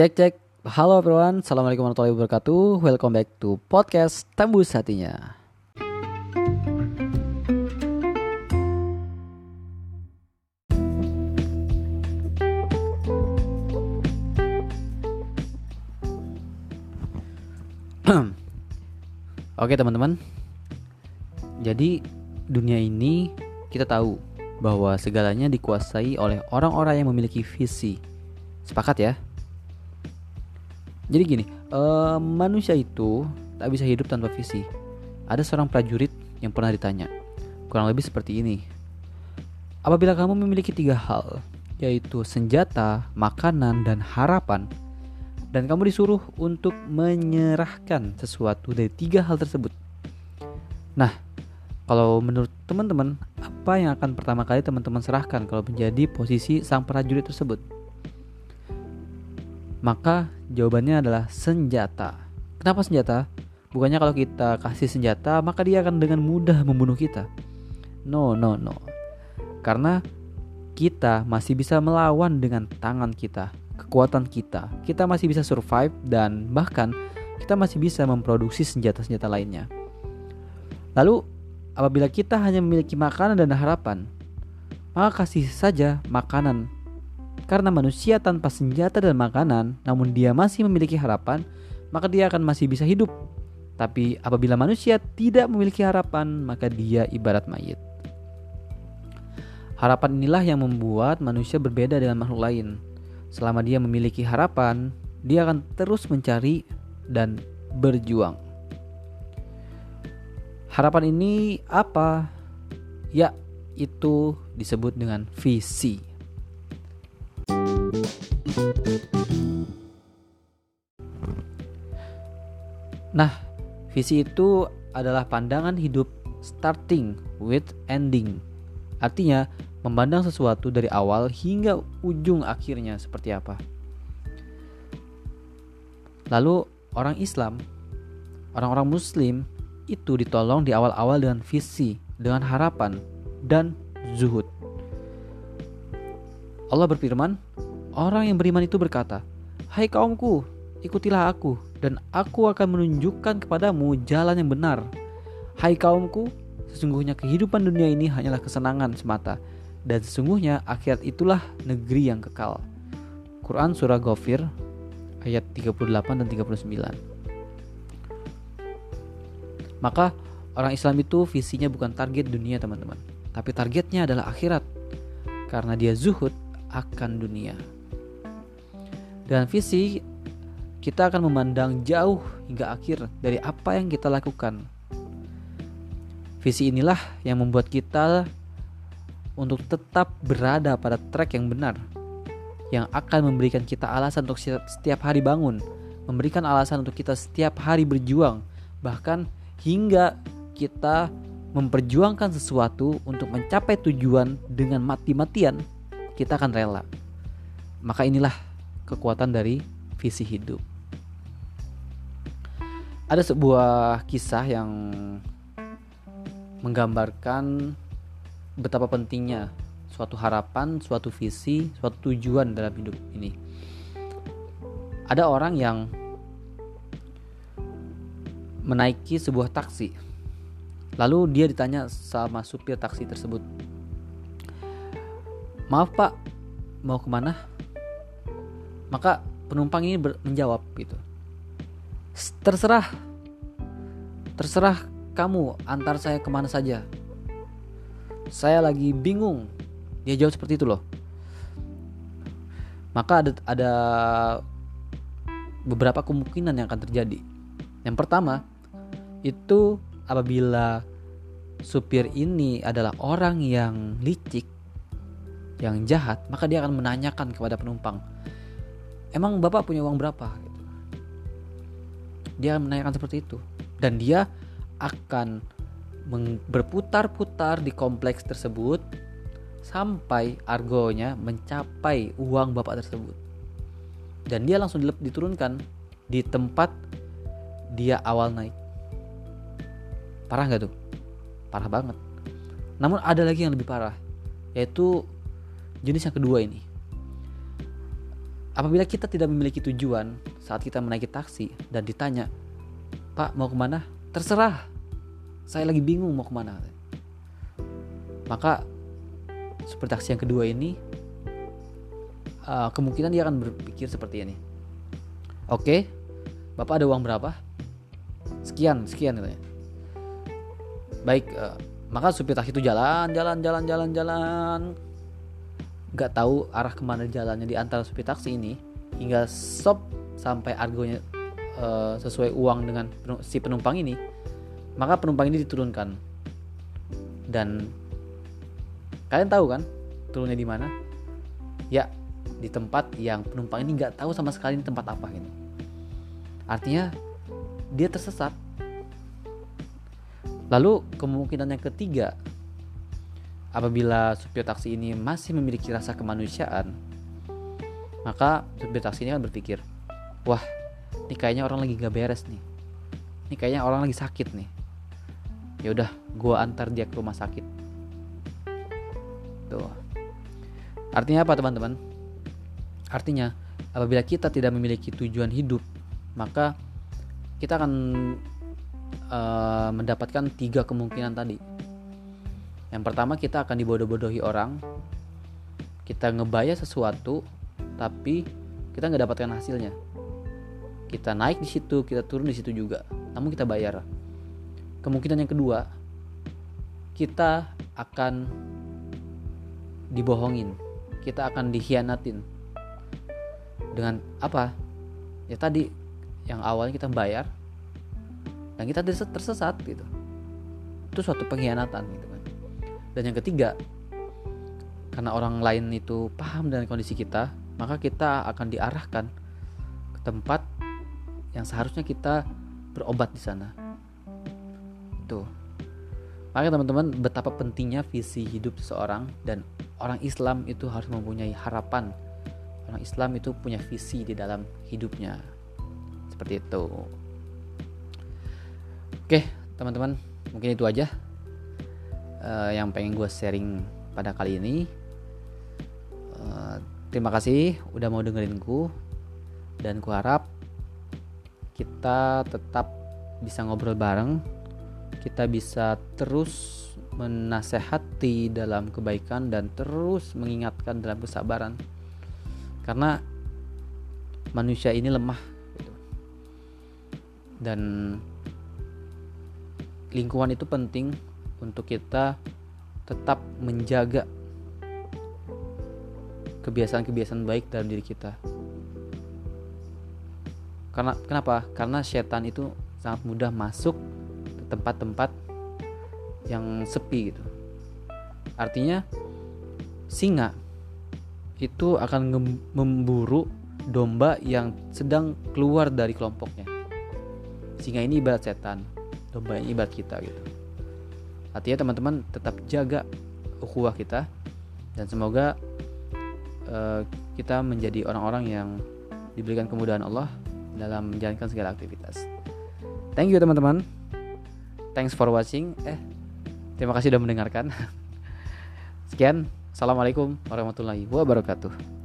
Cek cek. Halo everyone, Assalamualaikum warahmatullahi wabarakatuh. Welcome back to podcast Tembus Hatinya. Oke teman-teman. Jadi dunia ini kita tahu bahwa segalanya dikuasai oleh orang-orang yang memiliki visi. Sepakat ya? Jadi gini, uh, manusia itu tak bisa hidup tanpa visi. Ada seorang prajurit yang pernah ditanya, kurang lebih seperti ini. Apabila kamu memiliki tiga hal, yaitu senjata, makanan, dan harapan, dan kamu disuruh untuk menyerahkan sesuatu dari tiga hal tersebut. Nah, kalau menurut teman-teman, apa yang akan pertama kali teman-teman serahkan kalau menjadi posisi sang prajurit tersebut? Maka jawabannya adalah senjata. Kenapa senjata? Bukannya kalau kita kasih senjata, maka dia akan dengan mudah membunuh kita. No, no, no. Karena kita masih bisa melawan dengan tangan kita, kekuatan kita. Kita masih bisa survive dan bahkan kita masih bisa memproduksi senjata-senjata lainnya. Lalu, apabila kita hanya memiliki makanan dan harapan, maka kasih saja makanan karena manusia tanpa senjata dan makanan, namun dia masih memiliki harapan, maka dia akan masih bisa hidup. Tapi apabila manusia tidak memiliki harapan, maka dia ibarat mayit. Harapan inilah yang membuat manusia berbeda dengan makhluk lain. Selama dia memiliki harapan, dia akan terus mencari dan berjuang. Harapan ini apa? Ya, itu disebut dengan visi. Nah, visi itu adalah pandangan hidup starting with ending. Artinya, memandang sesuatu dari awal hingga ujung akhirnya seperti apa. Lalu, orang Islam, orang-orang Muslim itu ditolong di awal-awal dengan visi, dengan harapan, dan zuhud. Allah berfirman, Orang yang beriman itu berkata, Hai kaumku, ikutilah aku, dan aku akan menunjukkan kepadamu jalan yang benar. Hai kaumku, sesungguhnya kehidupan dunia ini hanyalah kesenangan semata, dan sesungguhnya akhirat itulah negeri yang kekal. Quran Surah Ghafir ayat 38 dan 39 Maka orang Islam itu visinya bukan target dunia teman-teman Tapi targetnya adalah akhirat Karena dia zuhud akan dunia dengan visi, kita akan memandang jauh hingga akhir dari apa yang kita lakukan. Visi inilah yang membuat kita untuk tetap berada pada track yang benar, yang akan memberikan kita alasan untuk setiap hari bangun, memberikan alasan untuk kita setiap hari berjuang, bahkan hingga kita memperjuangkan sesuatu untuk mencapai tujuan dengan mati-matian, kita akan rela. Maka inilah kekuatan dari visi hidup. Ada sebuah kisah yang menggambarkan betapa pentingnya suatu harapan, suatu visi, suatu tujuan dalam hidup ini. Ada orang yang menaiki sebuah taksi. Lalu dia ditanya sama supir taksi tersebut. Maaf pak, mau ke mana? Maka penumpang ini menjawab gitu. Terserah. Terserah kamu antar saya ke mana saja. Saya lagi bingung. Dia jawab seperti itu loh. Maka ada ada beberapa kemungkinan yang akan terjadi. Yang pertama, itu apabila supir ini adalah orang yang licik, yang jahat, maka dia akan menanyakan kepada penumpang, emang bapak punya uang berapa? Dia menanyakan seperti itu. Dan dia akan berputar-putar di kompleks tersebut sampai argonya mencapai uang bapak tersebut. Dan dia langsung diturunkan di tempat dia awal naik. Parah nggak tuh? Parah banget. Namun ada lagi yang lebih parah yaitu jenis yang kedua ini apabila kita tidak memiliki tujuan saat kita menaiki taksi dan ditanya, Pak mau ke mana? Terserah, saya lagi bingung mau ke mana. Maka super taksi yang kedua ini uh, kemungkinan dia akan berpikir seperti ini. Oke, Bapak ada uang berapa? Sekian, sekian katanya. Baik, uh, maka supir taksi itu jalan, jalan, jalan, jalan, jalan, nggak tahu arah ke mana jalannya di antara supir taksi ini hingga stop sampai argonya uh, sesuai uang dengan si penumpang ini maka penumpang ini diturunkan. Dan kalian tahu kan turunnya di mana? Ya di tempat yang penumpang ini nggak tahu sama sekali ini tempat apa gitu. Artinya dia tersesat. Lalu kemungkinan yang ketiga Apabila supir taksi ini masih memiliki rasa kemanusiaan, maka supir taksi ini akan berpikir, wah, ini kayaknya orang lagi gak beres nih. Ini kayaknya orang lagi sakit nih. Ya udah, gua antar dia ke rumah sakit. Tuh. Artinya apa, teman-teman? Artinya, apabila kita tidak memiliki tujuan hidup, maka kita akan uh, mendapatkan tiga kemungkinan tadi yang pertama kita akan dibodoh-bodohi orang. Kita ngebayar sesuatu tapi kita nggak dapatkan hasilnya. Kita naik di situ, kita turun di situ juga. Namun kita bayar. Kemungkinan yang kedua, kita akan dibohongin. Kita akan dikhianatin. Dengan apa? Ya tadi yang awalnya kita bayar dan kita tersesat gitu. Itu suatu pengkhianatan gitu dan yang ketiga karena orang lain itu paham dengan kondisi kita maka kita akan diarahkan ke tempat yang seharusnya kita berobat di sana. Tuh. Makanya teman-teman betapa pentingnya visi hidup seseorang dan orang Islam itu harus mempunyai harapan. Orang Islam itu punya visi di dalam hidupnya. Seperti itu. Oke teman-teman mungkin itu aja uh, yang pengen gue sharing pada kali ini. Uh, terima kasih udah mau dengerin ku dan ku harap kita tetap bisa ngobrol bareng. Kita bisa terus menasehati dalam kebaikan dan terus mengingatkan dalam kesabaran. Karena manusia ini lemah gitu. Dan lingkungan itu penting untuk kita tetap menjaga kebiasaan-kebiasaan baik dalam diri kita. Karena kenapa? Karena setan itu sangat mudah masuk ke tempat-tempat yang sepi gitu. Artinya singa itu akan memburu domba yang sedang keluar dari kelompoknya. Singa ini ibarat setan, domba ini ibarat kita gitu. Artinya teman-teman tetap jaga ukhuwah kita dan semoga uh, kita menjadi orang-orang yang diberikan kemudahan Allah dalam menjalankan segala aktivitas. Thank you teman-teman. Thanks for watching. Eh, terima kasih sudah mendengarkan. Sekian. Assalamualaikum warahmatullahi wabarakatuh.